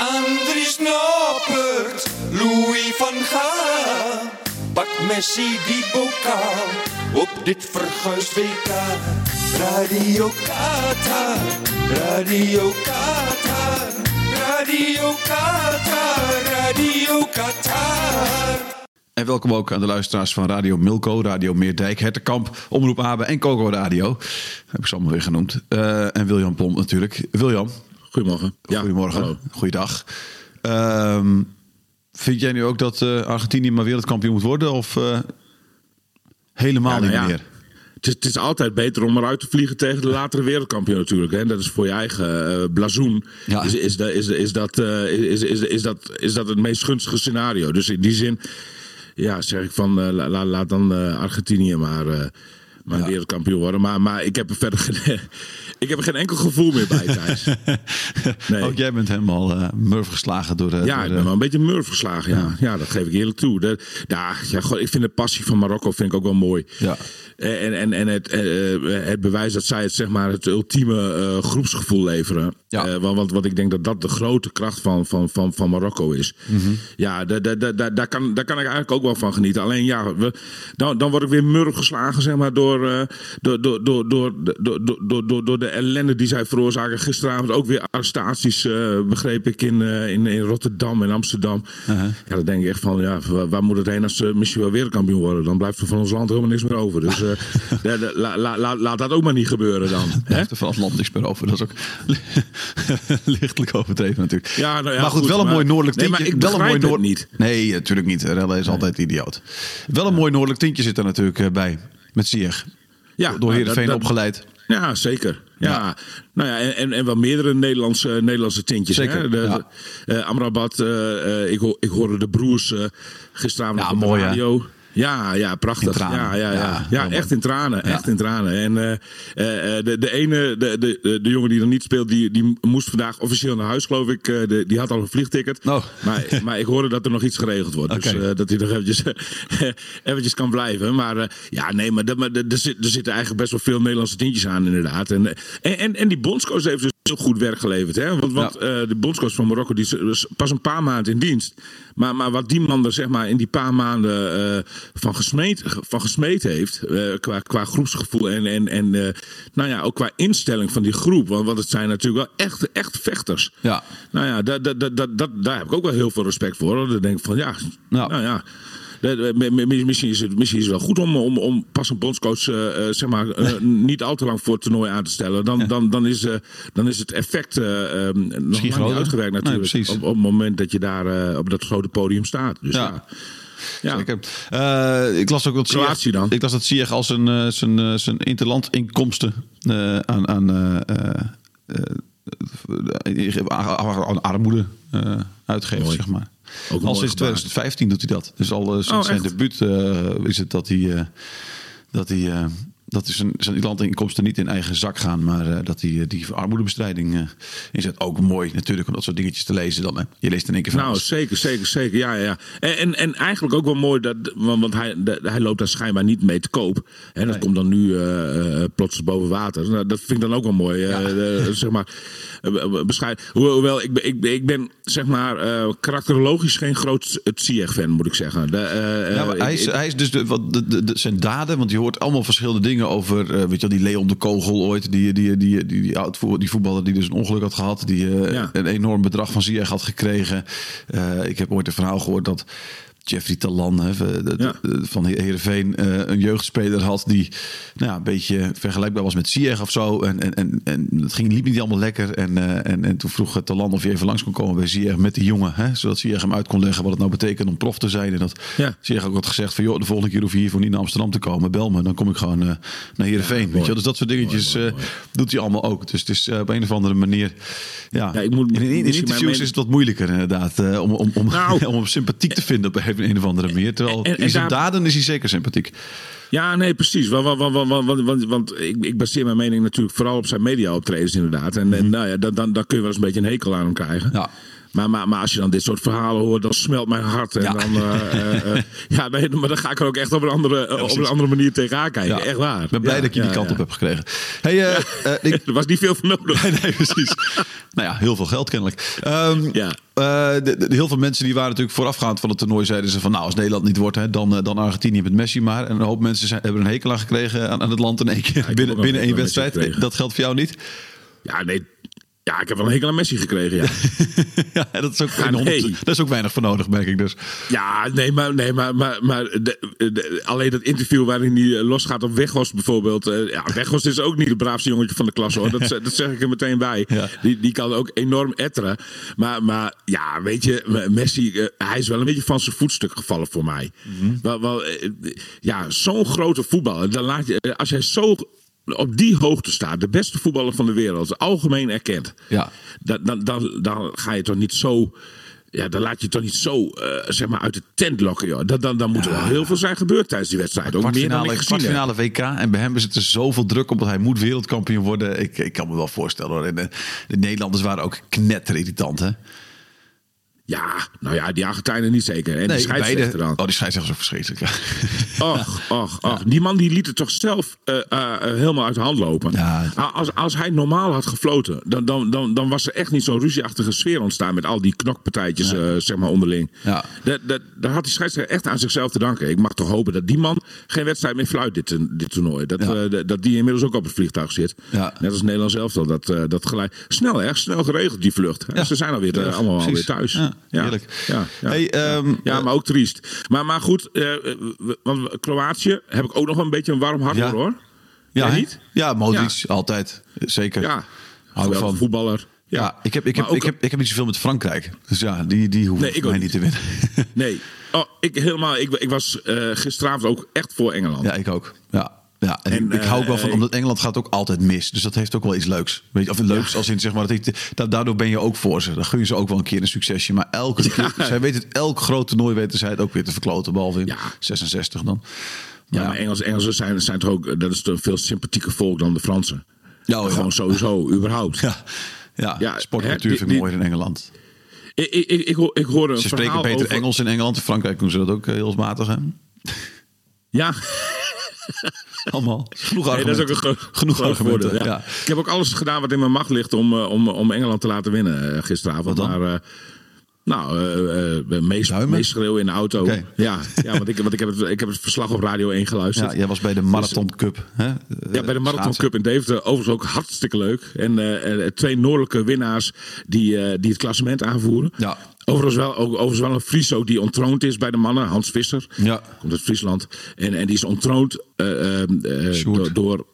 Andries Noppert, Louis van Gaal. Pak Messi die bokaal op dit verguisd WK. Radio Qatar, Radio Qatar, Radio Qatar, Radio Qatar. En welkom ook aan de luisteraars van Radio Milko, Radio Meerdijk, Hertenkamp, Omroep Abe en Coco Radio. Heb ik ze allemaal weer genoemd. Eh, en William Pomp natuurlijk. William, Goedemorgen. goedemorgen. Goeiedag. Ehm, vind jij nu ook dat eh, Argentinië maar wereldkampioen moet worden? Of eh, helemaal Ja, nou niet ja. meer? Het is, het is altijd beter om eruit te vliegen tegen de latere wereldkampioen natuurlijk. Hè. Dat is voor je eigen blazoen. Ja. Is, is, da- is, is, dat, is, is, is, dat, is dat het meest gunstige scenario. Dus in die zin ja, zeg ik van eh, la- la- laat dan Argentinië maar, maar Ja. wereldkampioen worden. Maar, maar ik heb er verder geen, ik heb er geen enkel gevoel meer bij, Thijs. Nee. Ook jij bent helemaal eh murf geslagen door... eh, Ja, door, ik eh, ben wel een beetje murf geslagen. Ja. Ja. dat geef ik eerlijk toe. Dat, ja, ja, goh, ik vind de passie van Marokko vind ik ook wel mooi. Ja. En, en, en het, eh, eh, het bewijs dat zij het, zeg maar, het ultieme eh, groepsgevoel leveren. Ja. Eh, want, want, want ik denk dat dat de grote kracht van, van, van, van Marokko is. Mhm. Ja, daar, daar, daar, daar, kan, daar kan ik eigenlijk ook wel van genieten. Alleen ja, we, dan, dan word ik weer murf geslagen zeg maar, door, eh, eh, door, door, door, door, door, door, door, de ellende die zij veroorzaken. Gisteravond ook weer arrestaties, eh, begreep ik, in, eh, in, in Rotterdam en Amsterdam. Uh-huh. Ja, dan denk ik echt van, ja, waar, moet het heen als ze misschien wel wereldkampioen worden? Dan blijft er van ons land helemaal niks meer over. Dus de, de, laat dat ook maar niet gebeuren dan. Blijft er van ons land niks meer over. Dat is ook lichtelijk overdreven natuurlijk. Ja, nou maar goed, wel een mooi noordelijk tintje. Nee, maar ik wel een mooi noord... niet. Nee, natuurlijk niet. Rellen is altijd idioot. Wel een mooi noordelijk tintje zit er natuurlijk bij. Met Ziyech. Ja, Door nou, Heerenveen dat- dat- opgeleid. Ja, zeker. Ja. Ja. Nou ja, en, en, wel meerdere Nederlandse, Nederlandse tintjes. Zeker, Hè? De, ja. de- eh, Amrabat, eh, eh, ik, ho- ik hoorde de broers eh, gisteravond Ja, op de mooi, hè? Ja, ja, prachtig. Ja, ja, ja. Ja, echt in tranen. Echt in tranen. En eh, eh, eh, de, de ene, de, de, de, jongen die er niet speelt, die, die moest vandaag officieel naar huis, geloof ik. De, die had al een vliegticket. Oh. Maar, maar ik hoorde dat er nog iets geregeld wordt. Dus dat hij nog eventjes, eventjes kan blijven. Maar ja, nee, maar, dat- maar er, zit, er zitten eigenlijk best wel veel Nederlandse tintjes aan, inderdaad. En, en, en, en die bondscoach heeft dus heel goed werk geleverd. Hè? Want, want Ja. eh, de bondscoach van Marokko die is pas een paar maanden in dienst. Maar, maar wat die man er zeg maar, in die paar maanden eh, van, gesmeed, van gesmeed heeft, eh, qua, qua groepsgevoel en, en, en nou ja, ook qua instelling van die groep. Want, want het zijn natuurlijk wel echt, echt vechters. Ja. Nou ja, dat, dat, dat, dat, dat- daar heb ik ook wel heel veel respect voor. hoor. Dan denk ik van ja, Ja. nou ja. Misschien is, het, misschien is het wel goed om, om, om pas een bondscoach eh, eh, zeg maar, eh, niet al te lang voor het toernooi aan te stellen. Dan, dan, dan, is, dan is het effect eh, eh, nog niet uitgewerkt natuurlijk. op, op het moment dat je daar op dat grote podium staat. Dus Ja. ja. Zeker. Ik las ook dat Kroatië dan? Ik las dat Ziyech als een, zijn, eh, zijn interlandinkomsten eh, aan, aan, armoede uitgeeft, Mooi. zeg maar. Ook al sinds gebaar. 2015 doet hij dat. Dus al eh, sinds Oh, zijn debuut eh, is het dat hij, eh, dat hij eh, dat is zijn, zijn landinkomsten niet in eigen zak gaan, maar eh, dat hij eh, die armoedebestrijding eh, inzet. Ook mooi natuurlijk om dat soort dingetjes te lezen. Dan, hè. Je leest in één keer van Nou, alles. zeker, zeker, zeker. Ja, ja, ja. En, en, en eigenlijk ook wel mooi, dat, want, want hij, de- hij loopt daar schijnbaar niet mee te koop. En dat Nee. komt dan nu eh, plots boven water. Nou, dat vind ik dan ook wel mooi. zeg maar, bescheiden. Hoewel ik, ben- ik, ik ben, zeg maar, karakterologisch geen groot het Ziyech-fan, moet ik zeggen. De, hij, ik- is, hij is dus de, wat, de, de, de- zijn daden, want je hoort allemaal verschillende dingen over, eh, weet je wel, die Leon de Kogel ooit, die, die, die, die, die, oud voer- die voetballer die dus een ongeluk had gehad, die eh, Ja. een enorm bedrag van Ziyech had gekregen. Eh, ik heb ooit een verhaal gehoord dat Jeffrey Talan hè, Ja. van Heerenveen eh, een jeugdspeler had die nou ja, een beetje vergelijkbaar was met Ziyech of zo. En, en, en, en het ging, liep niet allemaal lekker. En, eh, en, en toen vroeg eh, Talan of hij even langs kon komen bij Ziyech met die jongen. Hè, zodat Ziyech hem uit kon leggen wat het nou betekent om prof te zijn. En dat Ja. Ziyech ook had gezegd van joh, de volgende keer hoef je hiervoor niet naar Amsterdam te komen. Bel me, dan kom ik gewoon naar Heerenveen. weet je. Dus dat soort dingetjes doet hij allemaal ook. Dus het is op een of andere manier... Ja, Ja, ik moet- in, in, in interviews is het wat moeilijker inderdaad. om, om, om, Nou. om hem sympathiek te vinden op een een of andere manier. Terwijl En- en- in zijn daar- daden is hij zeker sympathiek. Ja, nee, precies. Want, want, want, want, want, ik, ik baseer mijn mening natuurlijk vooral op zijn media-optredens inderdaad. En, en nou ja, dan, dan, dan kun je wel eens een beetje een hekel aan hem krijgen. Mhm. Ja. Maar, maar, maar als je dan dit soort verhalen hoort, dan smelt mijn hart. En Ja. dan, eh, eh, eh, ja, nee, maar dan ga ik er ook echt op een andere, op een andere manier tegenaan kijken. Ja. Echt waar. Ik ben blij Ja, dat je die kant op hebt gekregen. Hey, ik, Er was niet veel voor nodig. nee, nee, precies. nou ja, heel veel geld kennelijk. Ehm, Ja. de, de- heel veel mensen die waren natuurlijk voorafgaand van het toernooi zeiden ze van nou als Nederland niet wordt hè, dan, dan Argentinië met Messi maar. En een hoop mensen zijn, hebben een hekel aan gekregen aan, aan het land in één keer binnen, binnen één wedstrijd. Dat geldt voor jou niet? Ja, nee. Ja, ik heb wel een hekel aan Messi gekregen, ja. ja, dat is, ook geen nee. dat is ook weinig voor nodig, merk ik dus. Ja, nee, maar, nee, maar, maar, maar de- de- alleen dat interview waarin hij eh, losgaat op Weghorst bijvoorbeeld. eh, ja, Weghorst is ook niet het braafste jongetje van de klas hoor. Dat, dat zeg ik er meteen bij. Ja. Die, die kan ook enorm etteren. Maar, maar ja, weet je, Messi, eh, hij is wel een beetje van zijn voetstuk gevallen voor mij. Mhm. wel, wel, ja, zo'n grote voetballer. Dan laat je, als jij zo op die hoogte staat, de beste voetballer van de wereld, algemeen erkend. Ja. Dan, dan, dan, dan ga je toch niet zo. Ja, dan laat je toch niet zo eh, zeg maar uit de tent lokken. Joh. Dan, dan, dan moet er wel heel veel zijn gebeurd tijdens die wedstrijd. Ook meer dan ik gezien kwartfinale WK. En bij hem is het er zoveel druk op dat hij moet wereldkampioen worden. Ik, ik kan me wel voorstellen hoor. En de, de Nederlanders waren ook knetterirritant hè? Ja, nou ja, die Argentijnen niet zeker. En die scheidsrechter dan. Oh, die scheidsrechter is ook verschrikkelijk. ja. Och, och, och. Die man die liet het toch zelf eh, eh, eh, helemaal uit de hand lopen. Ja. Als, als hij normaal had gefloten, dan, dan, dan, dan was er echt niet zo'n ruzieachtige sfeer ontstaan met al die knokpartijtjes zeg maar onderling. Ja. Dat, dat, daar had die scheidsrechter echt aan zichzelf te danken. Ik mag toch hopen dat die man geen wedstrijd meer fluit dit, dit toernooi. Dat, dat- die inmiddels ook op het vliegtuig zit. Net als Nederland zelf al. Dat, dat gelijk. Snel erg snel geregeld die vlucht. Ze zijn alweer allemaal alweer thuis. Ja, heerlijk. Ja, ja, Hey, ehm, ja, maar ook triest. Maar, maar goed, eh, want Kroatië heb ik ook nog een beetje een warm hart voor hoor. Ja, Jij niet? Ja, Modric, altijd. Zeker. Ja, Hou van. voetballer. Ja, ik, heb, ik, heb, ook- ik, heb, ik heb niet zoveel met Frankrijk. Dus ja, die, die hoeven Nee, mij ook niet te winnen. Nee, oh, ik, helemaal, ik, ik was eh, gisteravond ook echt voor Engeland. ja, ik ook. Ja. Ja, en, En, ik, ik hou ook wel van, eh, omdat Engeland gaat ook altijd mis. Dus dat heeft ook wel iets leuks. Weet je, of leuks als in, zeg maar, dat ik, da- daardoor ben je ook voor ze. Dan gun je ze ook wel een keer een succesje. Maar elke keer, zij weten het, elk groot toernooi weten zij het ook weer te verkloten. Behalve in Ja. 66 dan. Ja, maar Engels, Engelsen zijn, zijn toch ook, dat is een veel sympathieker volk dan de Fransen. Ja, oh ja. Gewoon sowieso, überhaupt. Ja, ja, Ja, sportcultuur vind ik mooier in Engeland. Ik, ik, ik, ik, hoor- een Ze spreken beter over... Engels in Engeland. In Frankrijk doen ze dat ook eh, heel matig. Hè? Ja, Allemaal. Genoeg nee, dat is ook een Genoeg argumenten. ja. Ik heb ook alles gedaan wat in mijn macht ligt om, eh, om, om Engeland te laten winnen eh, gisteravond. Maar, eh, nou, meest, schreeuwen in de auto. Ja, ja, want, ik, want ik, heb het, ik heb het verslag op Radio 1 geluisterd. Ja, jij was bij de Marathon Cup. Hè? Ja, bij de Marathon. Cup in Deventer. Overigens ook hartstikke leuk. En twee noordelijke winnaars die, die het klassement aanvoeren. Ja. Overigens wel, ook, overigens wel een Friso die ontroond is bij de mannen. Hans Visser. Ja. Komt uit Friesland. En, en die is ontroond eh, eh, eh, door... door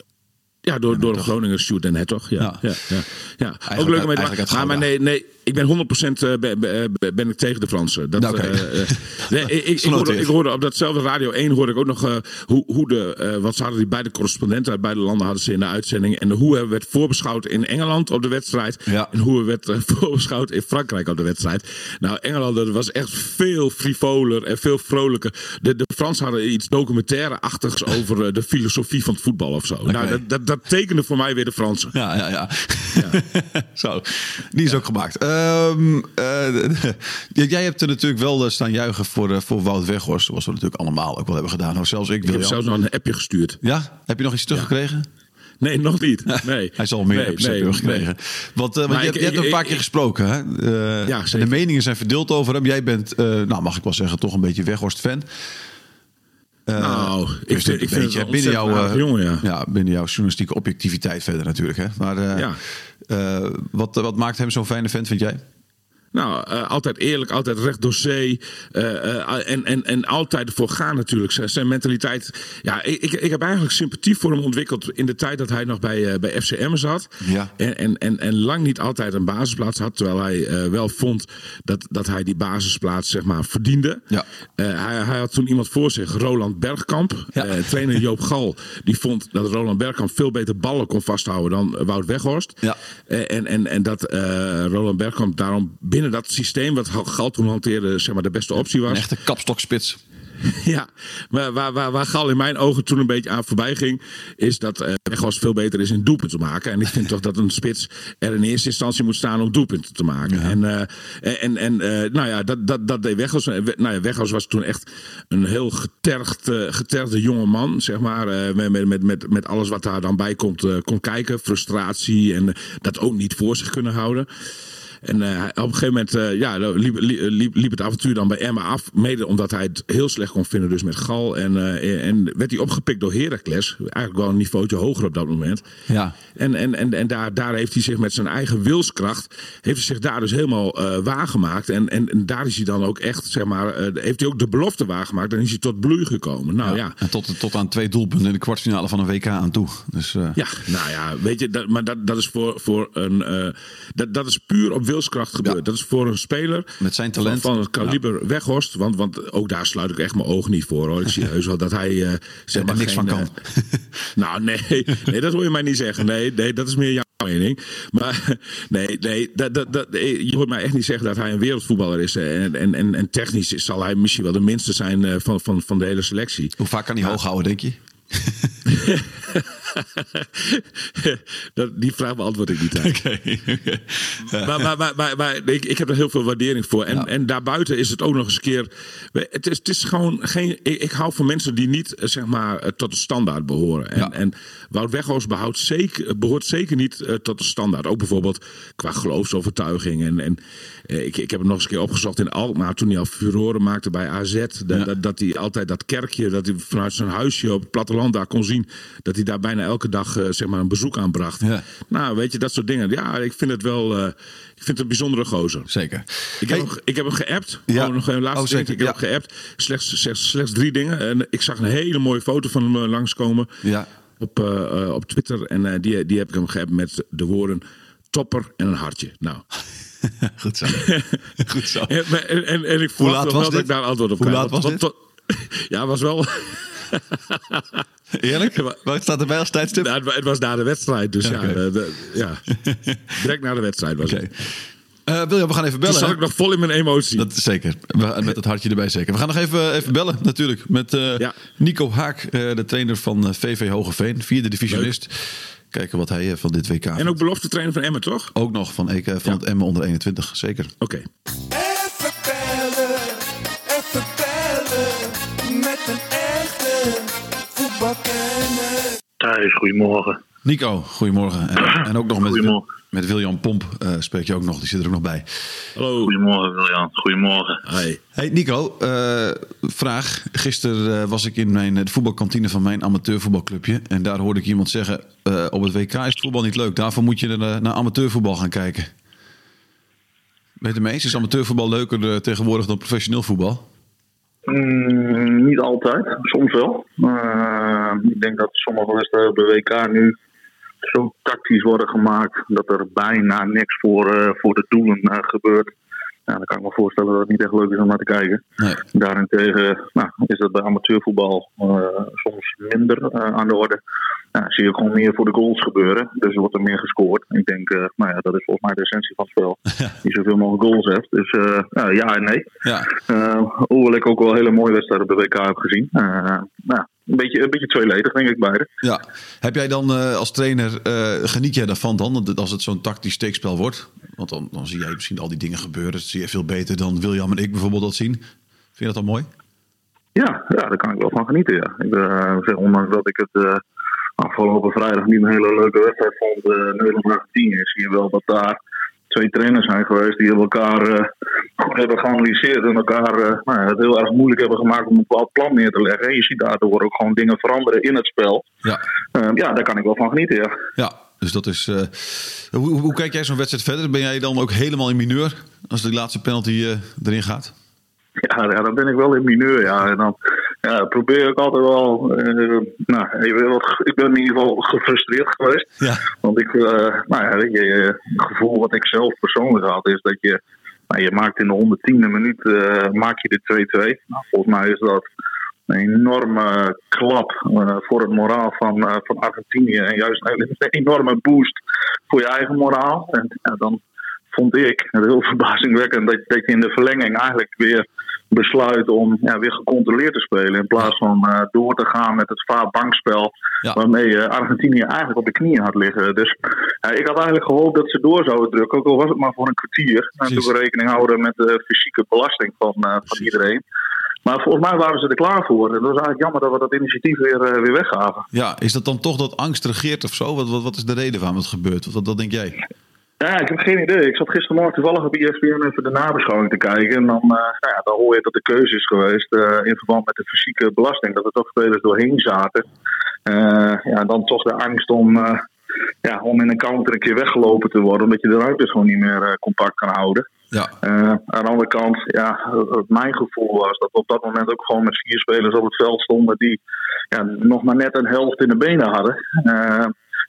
ja, door, door Groninger Sjoerd en Hertog. Ja, Ja. ja. Ja, ja, Ook leuk om mee te maken. uit Maar, nee, nee, ik ben 100% eh, ben, ben, ben ik tegen de Fransen. Dat, Nou, oké. eh, eh, nee, ik, ik, hoorde, ik hoorde op datzelfde Radio 1 hoorde ik ook nog eh, hoe, hoe de, eh, wat hadden die beide correspondenten uit beide landen hadden ze in de uitzending. En hoe er werd voorbeschouwd in Engeland op de wedstrijd. Ja. En hoe er werd eh, voorbeschouwd in Frankrijk op de wedstrijd. Nou, Engeland dat was echt veel frivoler en veel vrolijker. De, de Fransen hadden iets documentaire-achtigs over eh, de filosofie van het voetbal of zo. Nou, dat, dat, dat tekende voor mij weer de Fransen. Ja, ja, ja. Zo, die is ook gemaakt. Ehm, eh, jij hebt er natuurlijk wel eh, staan juichen voor, eh, voor Wout Weghorst. Zoals we natuurlijk allemaal ook wel hebben gedaan. Nou, zelfs ik, Ik heb zelfs nog een appje gestuurd. Ja? Heb je nog iets teruggekregen? Nee, nog niet. Nee. Hij zal meer nee, hebben gekregen. nee. Want, want je, ik- hebt- je hebt ik- een paar keer gesproken. Hè? Ja, de meningen zijn verdeeld over hem. Jij bent, nou mag ik wel zeggen, toch een beetje Weghorst-fan. Nou, ik Dus vind, een ik vind het binnen jouw, eh, jongen, ja. binnen jouw journalistieke objectiviteit verder natuurlijk. Hè? Maar eh, Ja. eh, wat, wat maakt hem zo'n fijne vent, vind jij? Nou, eh, altijd eerlijk, altijd recht door zee. eh, eh, en, en, en altijd ervoor gaan natuurlijk. Zijn, mentaliteit. Ja, ik, ik, heb eigenlijk sympathie voor hem ontwikkeld in de tijd dat hij nog bij, bij FCM zat. Ja. En, en, en, en lang niet altijd een basisplaats had. Terwijl hij wel vond dat, dat hij die basisplaats zeg maar, verdiende. Ja. Hij, hij had toen iemand voor zich, Roland Bergkamp. Ja. Trainer Joop Gal. Die vond dat Roland Bergkamp veel beter ballen kon vasthouden dan Wout Weghorst. Ja. En, en, en dat Roland Bergkamp daarom binnen dat systeem wat Gal toen hanteerde, zeg maar, de beste optie was. Een echte kapstokspits. Ja, maar waar, waar, waar Gal in mijn ogen toen een beetje aan voorbij ging, is dat eh Weghorst veel beter is in doelpunten te maken. En ik vind toch dat een spits er in eerste instantie moet staan om doelpunten te maken. En, eh, en, en eh, nou ja, dat, dat, dat deed Weghorst. We- Nou ja, Weghorst was toen echt een heel getergd, getergde jonge man, zeg maar. met, met, met, met, alles wat daar dan bij komt, kon kijken. Frustratie en dat ook niet voor zich kunnen houden. En eh, op een gegeven moment eh, ja, liep, liep, liep, het avontuur dan bij Emma af. Mede omdat hij het heel slecht kon vinden dus met Gal. En, eh, en werd hij opgepikt door Heracles. Eigenlijk wel een niveautje hoger op dat moment. Ja. En, en, en, en daar, daar heeft hij zich met zijn eigen wilskracht... heeft hij zich daar dus helemaal eh, waargemaakt. En, en, en daar is hij dan ook echt, zeg maar... eh, heeft hij ook de belofte waargemaakt. En is hij tot bloei gekomen. Nou ja, En tot, tot aan twee doelpunten in de kwartfinale van een WK aan toe. Dus, eh, ja, nou ja, weet je, dat, maar dat, dat is voor, voor een. eh, dat, dat is puur op wilskracht gebeurd. Ja. Dat is voor een speler. Met zijn talent. Van, van het kaliber Weghorst. Want, want ook daar sluit ik echt mijn ogen niet voor hoor. Ik zie heus wel dat hij. eh zeg Er maar niks geen, van kan. eh, nou, nee, nee, dat hoor je mij niet zeggen. Nee, nee dat is meer jouw mening. Maar nee, nee dat, dat, dat, je hoort mij echt niet zeggen dat hij een wereldvoetballer is. eh, En, en, en, en technisch zal hij misschien wel de minste zijn eh, van, van, van de hele selectie. Hoe vaak kan hij hoog houden, denk je? die vraag beantwoord ik niet aan. Maar, maar, maar, maar, maar ik, ik heb er heel veel waardering voor. En, en daarbuiten is het ook nog eens een keer. Het is, het is gewoon geen. Ik, hou van mensen die niet eh, zeg maar eh, tot de standaard behoren. En, en Wout Weghorst behoudt zeker, behoort zeker niet eh, tot de standaard. Ook bijvoorbeeld qua geloofsovertuiging. En, en ik, ik heb het nog eens een keer opgezocht in Alkmaar. Toen hij al furoren maakte bij AZ. Dat, Ja. dat, dat hij altijd dat kerkje. Dat hij vanuit zijn huisje op het platteland daar kon zien. Dat hij daar bijna elke dag eh, zeg maar een bezoek aanbracht. Ja. Nou, weet je, dat soort dingen. Ja, ik vind het wel. eh, ik vind het een bijzondere gozer. Zeker. Ik heb, Hey, hem, ik heb hem geappt. Ja. Oh, nog een laatste Oh, zeker, Ik heb ja. hem geappt. Slechts, slechts, slechts drie dingen. En ik zag een hele mooie foto van hem eh, langskomen Ja. op, eh, eh, op Twitter. En eh, die, die heb ik hem geappt met de woorden topper en een hartje. Nou, Goed zo. Goed zo. en, en, en, en ik verwacht was wel dat dit? ik daar antwoord op Hoe laat was Want- dit? Ja, was wel... Eerlijk? Wat staat erbij als tijdstip? Nou, het wa- het was na de wedstrijd, dus ja, Oké. de- de- ja. Direct na de wedstrijd was Oké. het. Eh, William, we gaan even Toen bellen. zat hè? ik nog vol in mijn emotie. Dat zeker. We- Met het hartje erbij zeker. We gaan nog even, even bellen natuurlijk. Met eh, Ja. Nico Haak, eh, de trainer van VV Hogeveen. Vierde divisionist. Kijken wat hij eh, van dit WK En vindt. ook belofte trainer van Emmen, toch? Ook nog van, EK, van Ja. het Emmen onder 21. Zeker. Oké. Even bellen, even bellen. Met een echte voetbalkenner. Thijs, goedemorgen. Nico, goedemorgen. En, en ook nog met, met William Pomp eh, spreek je ook nog. Die zit er ook nog bij. Hallo. Goedemorgen, Wiljan. Goedemorgen. Hi. Hey Nico, eh, vraag. Gisteren eh, was ik in mijn, de voetbalkantine van mijn amateurvoetbalclubje. En daar hoorde ik iemand zeggen, op het WK is het voetbal niet leuk. Daarvoor moet je naar, naar amateurvoetbal gaan kijken. Ben je het eens? Is amateurvoetbal leuker tegenwoordig dan professioneel voetbal? Mm, niet altijd, soms wel. Ik denk dat sommige wedstrijden op de WK nu zo tactisch worden gemaakt dat er bijna niks voor, eh, voor de doelen eh, gebeurt. Ja, dan kan ik me voorstellen dat het niet echt leuk is om naar te kijken. Nee. Daarentegen nou, is dat bij amateurvoetbal eh, soms minder eh, aan de orde. Ja, zie je gewoon meer voor de goals gebeuren. Dus er wordt er meer gescoord. Ik denk, eh, nou ja, dat is volgens mij de essentie van het spel. Die zoveel mogelijk goals heeft. Dus eh, ja, ja en nee. Ja, hoewel ik ook wel hele mooie wedstrijden op de WK heb gezien. Nou, een, beetje, een beetje tweeledig, denk ik, beide. ja. Heb jij dan als trainer, geniet jij daarvan dan? Dat- Als het zo'n tactisch steekspel wordt? Want dan, dan zie jij misschien al die dingen gebeuren. Dat zie je veel beter dan William en ik bijvoorbeeld dat zien. Vind je dat dan mooi? Ja, ja, daar kan ik wel van genieten. Ja. Ik eh, zeg, ondanks dat ik het eh, afgelopen vrijdag niet een hele leuke wedstrijd vond, eh Nederland-Argentinië, zie je wel dat daar twee trainers zijn geweest die elkaar goed hebben geanalyseerd en elkaar nou ja, het heel erg moeilijk hebben gemaakt om een bepaald plan neer te leggen. En je ziet daardoor ook gewoon dingen veranderen in het spel. Ja. Ja, daar kan ik wel van genieten, ja. Ja, dus dat is. eh, hoe, hoe, kijk jij zo'n wedstrijd verder? Ben jij dan ook helemaal in mineur als die laatste penalty eh, erin gaat? Ja, ja, dan ben ik wel in mineur. Ja. En dan ja, probeer ik altijd wel. eh, nou, even wat, ik ben in ieder geval gefrustreerd geweest. Ja. Want ik, nou ja, weet je, het gevoel wat ik zelf persoonlijk had is dat je. Nou, je maakt in de 110e minuut maak je de 2-2. Nou, volgens mij is dat een enorme klap eh, voor het moraal van, eh, van Argentinië. En juist een, een enorme boost voor je eigen moraal. En ja, dan vond ik het heel verbazingwekkend dat, dat je in de verlenging eigenlijk weer besluit om ja, weer gecontroleerd te spelen. In plaats van eh, door te gaan met het vaak bankspel. Ja. Waarmee je Argentinië eigenlijk op de knieën had liggen. Dus ik had eigenlijk gehoopt dat ze door zouden drukken. Ook al was het maar voor een kwartier. En toen we rekening houden met de fysieke belasting van, van iedereen. Maar volgens mij waren ze er klaar voor. En dat was eigenlijk jammer dat we dat initiatief weer, eh, weer weggaven. Ja, is dat dan toch dat angst regeert of zo? Wat, wat, wat is de reden van wat gebeurt? Wat, wat denk jij? Ja, ik heb geen idee. Ik zat gistermorgen toevallig op ESPN even de nabeschouwing te kijken. En dan, eh, nou ja, dan hoor je dat de keuze is geweest eh, in verband met de fysieke belasting. Dat er toch spelers doorheen zaten. Ja, dan toch de angst om, ja, om in een counter een keer weggelopen te worden. Omdat je de ruimte gewoon niet meer compact kan houden. Ja, Eh, aan de andere kant, ja, mijn gevoel was dat we op dat moment ook gewoon met vier spelers op het veld stonden die ja, nog maar net een helft in de benen hadden. Eh,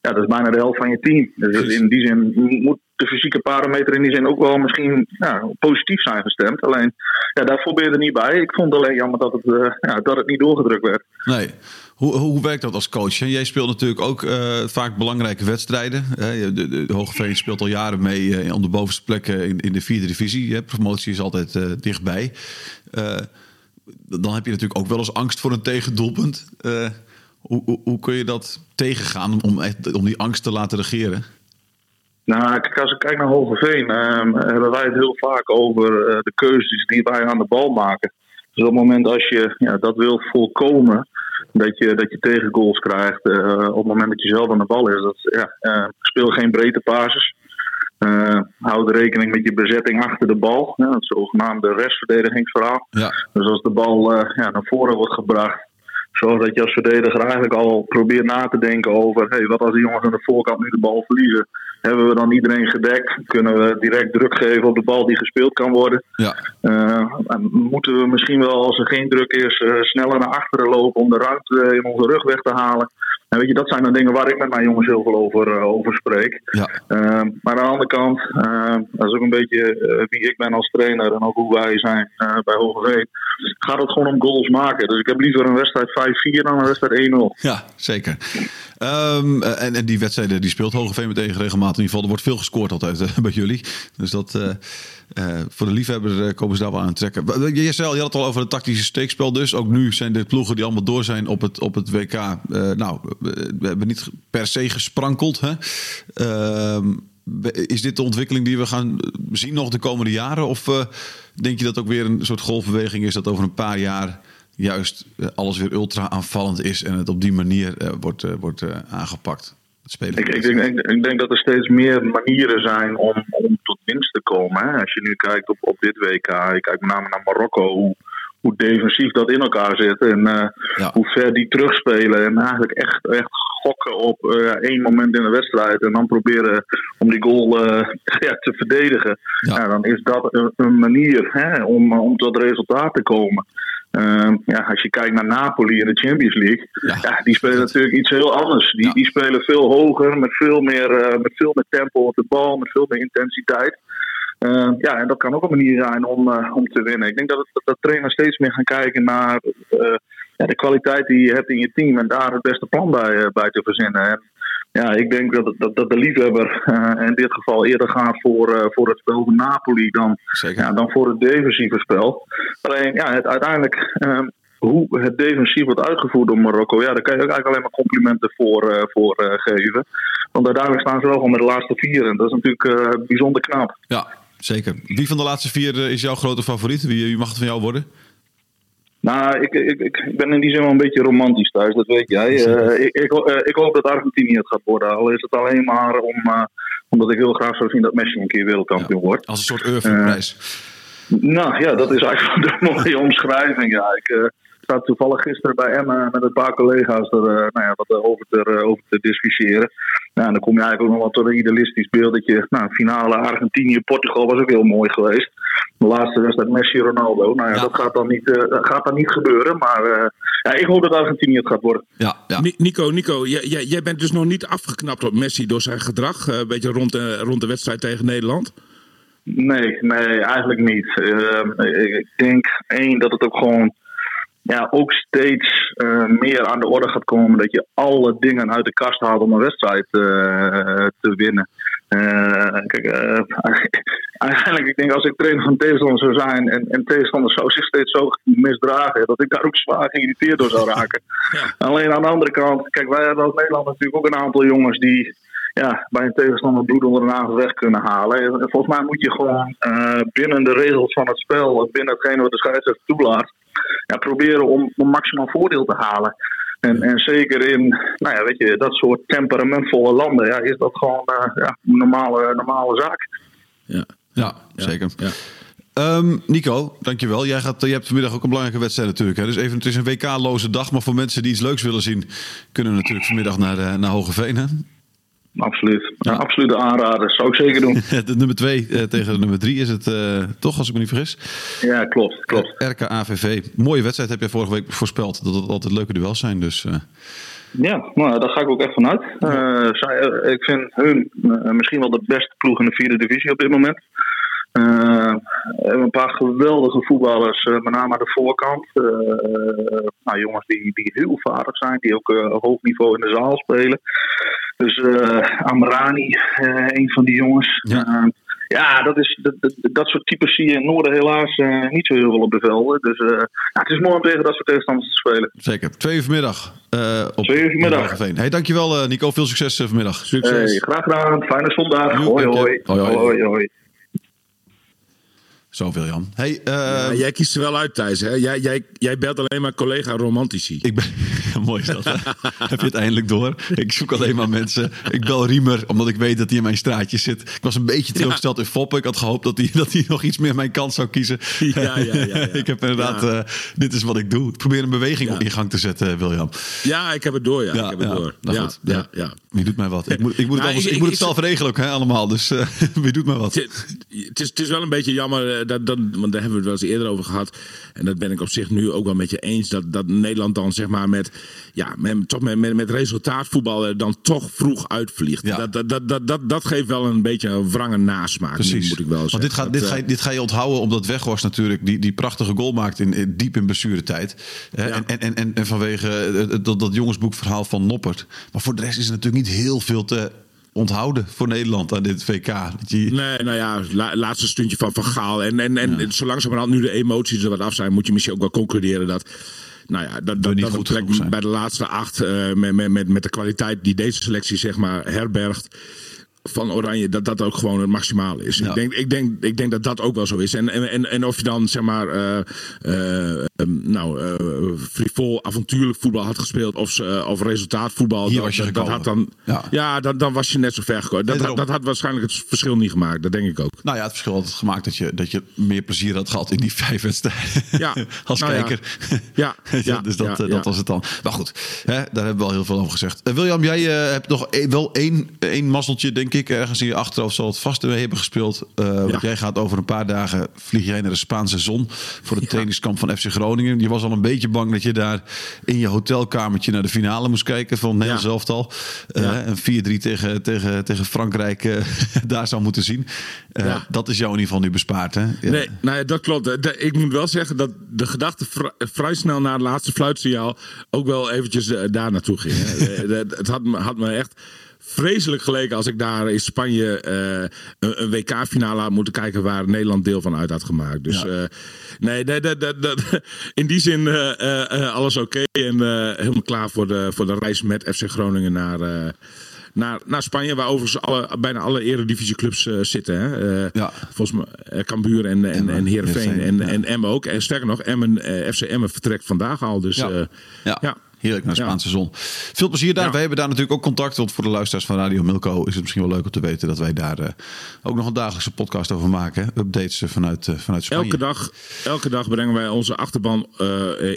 ja, dat is bijna de helft van je team. Dus in die zin moet de fysieke parameter in die zin ook wel misschien ja, positief zijn gestemd. Alleen, ja, daar probeerde er niet bij. Ik vond alleen jammer dat het, eh, ja, dat het niet doorgedrukt werd. nee. Hoe, hoe werkt dat als coach? Jij speelt natuurlijk ook eh, vaak belangrijke wedstrijden. De, de, de Hogeveen speelt al jaren mee eh, om de bovenste plekken in, in de vierde divisie. hè? Promotie is altijd dichtbij. Dan heb je natuurlijk ook wel eens angst voor een tegendoelpunt. Hoe, hoe, hoe kun je dat tegengaan om, echt, om die angst te laten regeren? Nou, kijk, als ik kijk naar Hogeveen, ehm, hebben wij het heel vaak over eh, de keuzes die wij aan de bal maken. Dus op het moment als je ja, dat wil voorkomen, dat je, dat je tegengoals krijgt, eh, op het moment dat je zelf aan de bal is, dat, ja, eh, speel geen breedte passes. Eh, houd rekening met je bezetting achter de bal, ja, het zogenaamde restverdedigingsverhaal. Ja, Dus als de bal ja, naar voren wordt gebracht, zodat je als verdediger eigenlijk al probeert na te denken over: hey, wat als die jongens aan de voorkant nu de bal verliezen? Hebben we dan iedereen gedekt? Kunnen we direct druk geven op de bal die gespeeld kan worden? ja, Eh, en moeten we misschien wel, als er geen druk is, eh, sneller naar achteren lopen om de ruimte in onze rug weg te halen? En weet je, dat zijn dan dingen waar ik met mijn jongens heel veel over, eh, over spreek. ja. Uh, maar aan de andere kant, uh, dat is ook een beetje uh, wie ik ben als trainer en ook hoe wij zijn uh, bij Hogeveen. Gaat het gewoon om goals maken. Dus ik heb liever een wedstrijd 5-4 dan een wedstrijd 1-0. Ja, zeker. Um, en, en die wedstrijden die speelt Hogeveen meteen regelmatig. In ieder geval, er wordt veel gescoord altijd bij jullie. Dus dat uh, voor de liefhebber komen ze daar wel aan het trekken. Jessel, je had het al over het tactische steekspel dus. Ook nu zijn de ploegen die allemaal door zijn op het, op het WK. nou, we hebben niet per se gesprankeld. Hè? Ehm, is dit de ontwikkeling die we gaan zien nog de komende jaren? Of uh, denk je dat ook weer een soort golfbeweging is dat over een paar jaar juist uh, alles weer ultra aanvallend is en het op die manier uh, wordt, wordt aangepakt? Ik, ik, denk, ik, ik, denk dat er steeds meer manieren zijn om, om tot winst te komen. Hè? Als je nu kijkt op, op dit WK, ik kijk met name naar Marokko, hoe, hoe defensief dat in elkaar zit en ja. hoe ver die terugspelen. En eigenlijk echt, echt gokken op uh, één moment in de wedstrijd en dan proberen om die goal uh, ja, te verdedigen. Ja. dan is dat een, een manier hè, om, om tot resultaat te komen. Uh, ja, als je kijkt naar Napoli in de Champions League, ja. ja die spelen natuurlijk iets heel anders. Die, die spelen veel hoger, met veel, meer, uh, met veel meer tempo op de bal, met veel meer intensiteit. Uh, ja, en dat kan ook een manier zijn om, uh, om te winnen. Ik denk dat, het, dat trainers steeds meer gaan kijken naar uh, ja, de kwaliteit die je hebt in je team en daar het beste plan bij, bij te verzinnen. En ja, ik denk dat, dat, dat de liefhebber in dit geval eerder gaat voor, voor het spel van Napoli dan, ja, dan voor het defensieve spel. Alleen, ja, het uiteindelijk hoe het defensief wordt uitgevoerd door Marokko, ja, daar kan je ook eigenlijk alleen maar complimenten voor, uh, voor uh, geven. Want uiteindelijk staan ze wel gewoon met de laatste vier en dat is natuurlijk uh, bijzonder knap. Ja, zeker. Wie van de laatste vier is jouw grote favoriet? Wie, wie mag het van jou worden? Nou, ik, ik, ik ben in die zin wel een beetje romantisch thuis, dat weet jij. Uh, ik, ik, uh, ik, hoop dat Argentinië het gaat worden. Al is het alleen maar om, uh, omdat ik heel graag zou zien dat Messi een keer wereldkampioen ja, wordt. Als een soort Eurofprijs. nou ja, dat is eigenlijk de mooie omschrijving. Ja. Ik, zat toevallig gisteren bij Emma met een paar collega's er uh, nou ja, wat over te, over te discussiëren. Ja, en dan kom je eigenlijk ook nog wel tot een idealistisch beeld dat je, nou, finale Argentinië-Portugal was ook heel mooi geweest. De laatste wedstrijd Messi-Ronaldo. Nou ja, Ja. dat gaat dan niet, uh, gaat dan niet gebeuren. Maar uh, ja, ik hoop dat Argentinië het gaat worden. Ja, ja. Nico, Nico jij, jij, jij, bent dus nog niet afgeknapt op Messi door zijn gedrag. Uh, een beetje rond de, rond de wedstrijd tegen Nederland. Nee, nee, eigenlijk niet. ik denk één dat het ook gewoon ja, ook steeds uh, meer aan de orde gaat komen dat je alle dingen uit de kast haalt om een wedstrijd uh, te winnen. Uh, kijk, eigenlijk, ik denk als ik trainer van tegenstander zou zijn en, en tegenstander zou zich steeds zo misdragen, dat ik daar ook zwaar geïrriteerd door zou raken. Ja. Alleen aan de andere kant, kijk, wij hebben als Nederland natuurlijk ook een aantal jongens die ja, bij een tegenstander bloed onder de nagel weg kunnen halen. Volgens mij moet je gewoon binnen de regels van het spel, binnen hetgene wat de scheidsrechter toelaat, ja, proberen om, om maximaal voordeel te halen. En, en zeker in nou ja, weet je, dat soort temperamentvolle landen ja, is dat gewoon uh, ja, een normale, normale zaak. Ja, ja zeker. Ja. Um, Nico, dankjewel. Jij, gaat, je hebt vanmiddag ook een belangrijke wedstrijd natuurlijk. Hè? Dus even, het is een WK-loze dag, maar voor mensen die iets leuks willen zien, kunnen we natuurlijk vanmiddag naar, uh, naar Hogeveen. Hè? Absoluut. Ja. Ja, absolute aanrader. Zou ik zeker doen. de nummer 2 uh, tegen de nummer 3 is het uh, toch, als ik me niet vergis. Ja, klopt. klopt. RKAVV. Mooie wedstrijd heb je vorige week voorspeld. Dat het altijd leuke duels zijn. Dus, uh. Ja, nou, daar ga ik ook echt vanuit. Zij, ik vind hun misschien wel de beste ploeg in de vierde divisie op dit moment. Uh, hebben een paar geweldige voetballers, uh, met name aan de voorkant. Uh, nou, jongens die, die heel vaardig zijn, die ook op hoog niveau in de zaal spelen. Dus Amrani, een van die jongens. Ja. ja, dat, is, dat, dat, dat, soort types zie je in het noorden helaas niet zo heel veel op de velden. Dus ja, het is mooi om tegen dat soort tegenstanders te spelen. Zeker. Twee uur vanmiddag. op Twee uur vanmiddag. Hey, dankjewel Nico. Veel succes vanmiddag. Succes. Hey, graag gedaan. Fijne zondag. Hoi, hoi. Hoi, hoi. hoi, hoi. Zo, William. Hey, uh, ja, jij kiest er wel uit, Thijs. Hè? Jij, jij, jij belt alleen maar collega romantici. Ik ben, mooi is dat. Heb je het eindelijk door? Ik zoek alleen maar mensen. Ik bel Riemer, omdat ik weet dat hij in mijn straatje zit. Ik was een beetje teleurgesteld ja. in Foppen. Ik had gehoopt dat hij, dat hij nog iets meer mijn kant zou kiezen. Ja, ja, ja, ja. ik heb inderdaad, uh, dit is wat ik doe. Ik probeer een beweging in gang te zetten, William. Ja, ik heb het door. Ja, ik heb het door. Nou, ja, goed. ja, ja. Wie doet mij wat? Ik moet, ik moet, nou, het, anders, ik, ik, moet het zelf regelen ook, hè, allemaal. Dus uh, wie doet mij wat? Het is, het is wel een beetje jammer, dat, dat, want daar hebben we het wel eens eerder over gehad. En dat ben ik op zich nu ook wel met je eens. Dat, dat Nederland dan zeg maar met, ja, met, toch met, met, met resultaatvoetbal dan toch vroeg uitvliegt. Ja. Dat, dat, dat, dat, dat, dat geeft wel een beetje een wrange nasmaak. Precies. Moet ik wel Want dit, gaat, dit, ga je, dit ga je onthouden omdat Weghorst natuurlijk die, die prachtige goal maakt in, in, diep in blessuretijd. Ja. En, en, en, en, en vanwege dat, dat jongensboekverhaal van Noppert. Maar voor de rest is er natuurlijk niet heel veel te onthouden voor Nederland aan dit VK. Dat je... Nee, nou ja, la, laatste stuntje van Van Gaal. En, en, en ja. zo langzamerhand nu de emoties er wat af zijn, moet je misschien ook wel concluderen dat. Nou ja, dat, dat, dat goed bij de laatste acht, uh, met, met, met de kwaliteit die deze selectie zeg maar herbergt van Oranje, dat dat ook gewoon het maximale is. Ja. Ik, denk, ik, denk, ik denk dat dat ook wel zo is. En, en, en of je dan, zeg maar, uh, uh, um, nou, uh, frivol, avontuurlijk voetbal had gespeeld of, of resultaatvoetbal. Hier dat, was je dat, dat had dan, ja, ja dan, dan was je net zo ver gekomen. Dat, Nee, dat, had waarschijnlijk het verschil niet gemaakt, dat denk ik ook. Nou ja, het verschil had het gemaakt dat je, dat je meer plezier had gehad in die vijf wedstrijden. Ja. Als Nou kijker. Ja, ja, dus dat, eh, dat was het dan. Maar goed, hè, daar hebben we al heel veel over gezegd. Eh, William, jij eh, hebt nog e- wel één, één mazzeltje, denk ik. Ergens in je achterhoofd zal het vast mee hebben gespeeld. Eh, Want jij gaat over een paar dagen, vlieg jij naar de Spaanse zon... voor het trainingskamp van FC Groningen. Je was al een beetje bang dat je daar in je hotelkamertje... naar de finale moest kijken van het Nederlands Ja. elftal. Eh, Ja. Een 4-3 tegen, tegen, tegen Frankrijk eh, daar zou moeten zien. Ja. Dat is jou in ieder geval nu bespaard, hè? Ja. Nee, nou ja, dat klopt. Ik moet wel zeggen dat de gedachte vri- vrij snel na het laatste fluitsignaal ook wel eventjes daar naartoe ging. Het had me, had me echt vreselijk geleken als ik daar in Spanje eh, een, een WK-finale had moeten kijken waar Nederland deel van uit had gemaakt. Dus Ja. eh, nee, dat, dat, dat, dat- in die zin eh, alles oké en helemaal klaar voor de, voor de reis met FC Groningen naar... naar, naar Spanje, waar overigens alle, bijna alle eredivisieclubs eh zitten. Hè? Ja. Volgens mij Cambuur en, en, en Heerenveen Heerenveen, en, ja. en Emmen ook. En sterker nog, Emmen, FC Emmen vertrekt vandaag al. Dus Ja. Ja. Heerlijk naar de Ja. Spaanse zon. Veel plezier daar. Ja. Wij hebben daar natuurlijk ook contact. Want voor de luisteraars van Radio Milko is het misschien wel leuk om te weten dat wij daar eh, ook nog een dagelijkse podcast over maken. Updates eh, vanuit, eh, vanuit Spanje. Elke dag, elke dag brengen wij onze achterban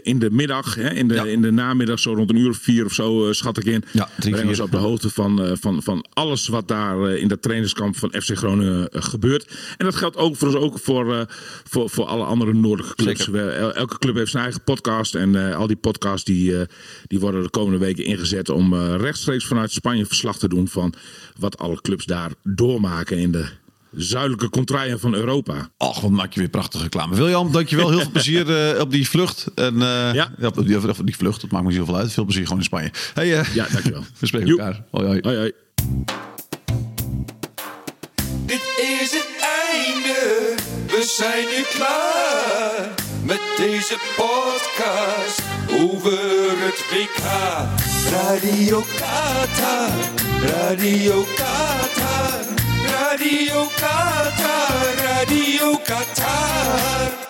in de middag, hè, in, de, Ja. in de namiddag, zo rond een uur of vier of zo, schat ik in. Ja, drie, brengen vier. op de hoogte van, van, van alles wat daar in dat trainingskamp van FC Groningen gebeurt. En dat geldt ook voor ons ook voor, voor, voor alle andere noordelijke clubs. We- elke club heeft zijn eigen podcast. En al die podcasts die, die worden de komende weken ingezet om eh, rechtstreeks vanuit Spanje verslag te doen van wat alle clubs daar doormaken in de zuidelijke contraien van Europa. Och, wat maak je weer prachtige reclame. William, dankjewel. Heel veel plezier eh, op die vlucht. En, eh, Ja. op, die, op die vlucht, dat maakt me zoveel uit. Veel plezier gewoon in Spanje. Hey, eh, Ja, dankjewel. We spreken Joep. elkaar. Hoi, hoi. Hoi, hoi. Dit is het einde, we zijn nu klaar met deze podcast over het Radio Qatar, Radio Qatar, Radio Qatar, Radio Qatar.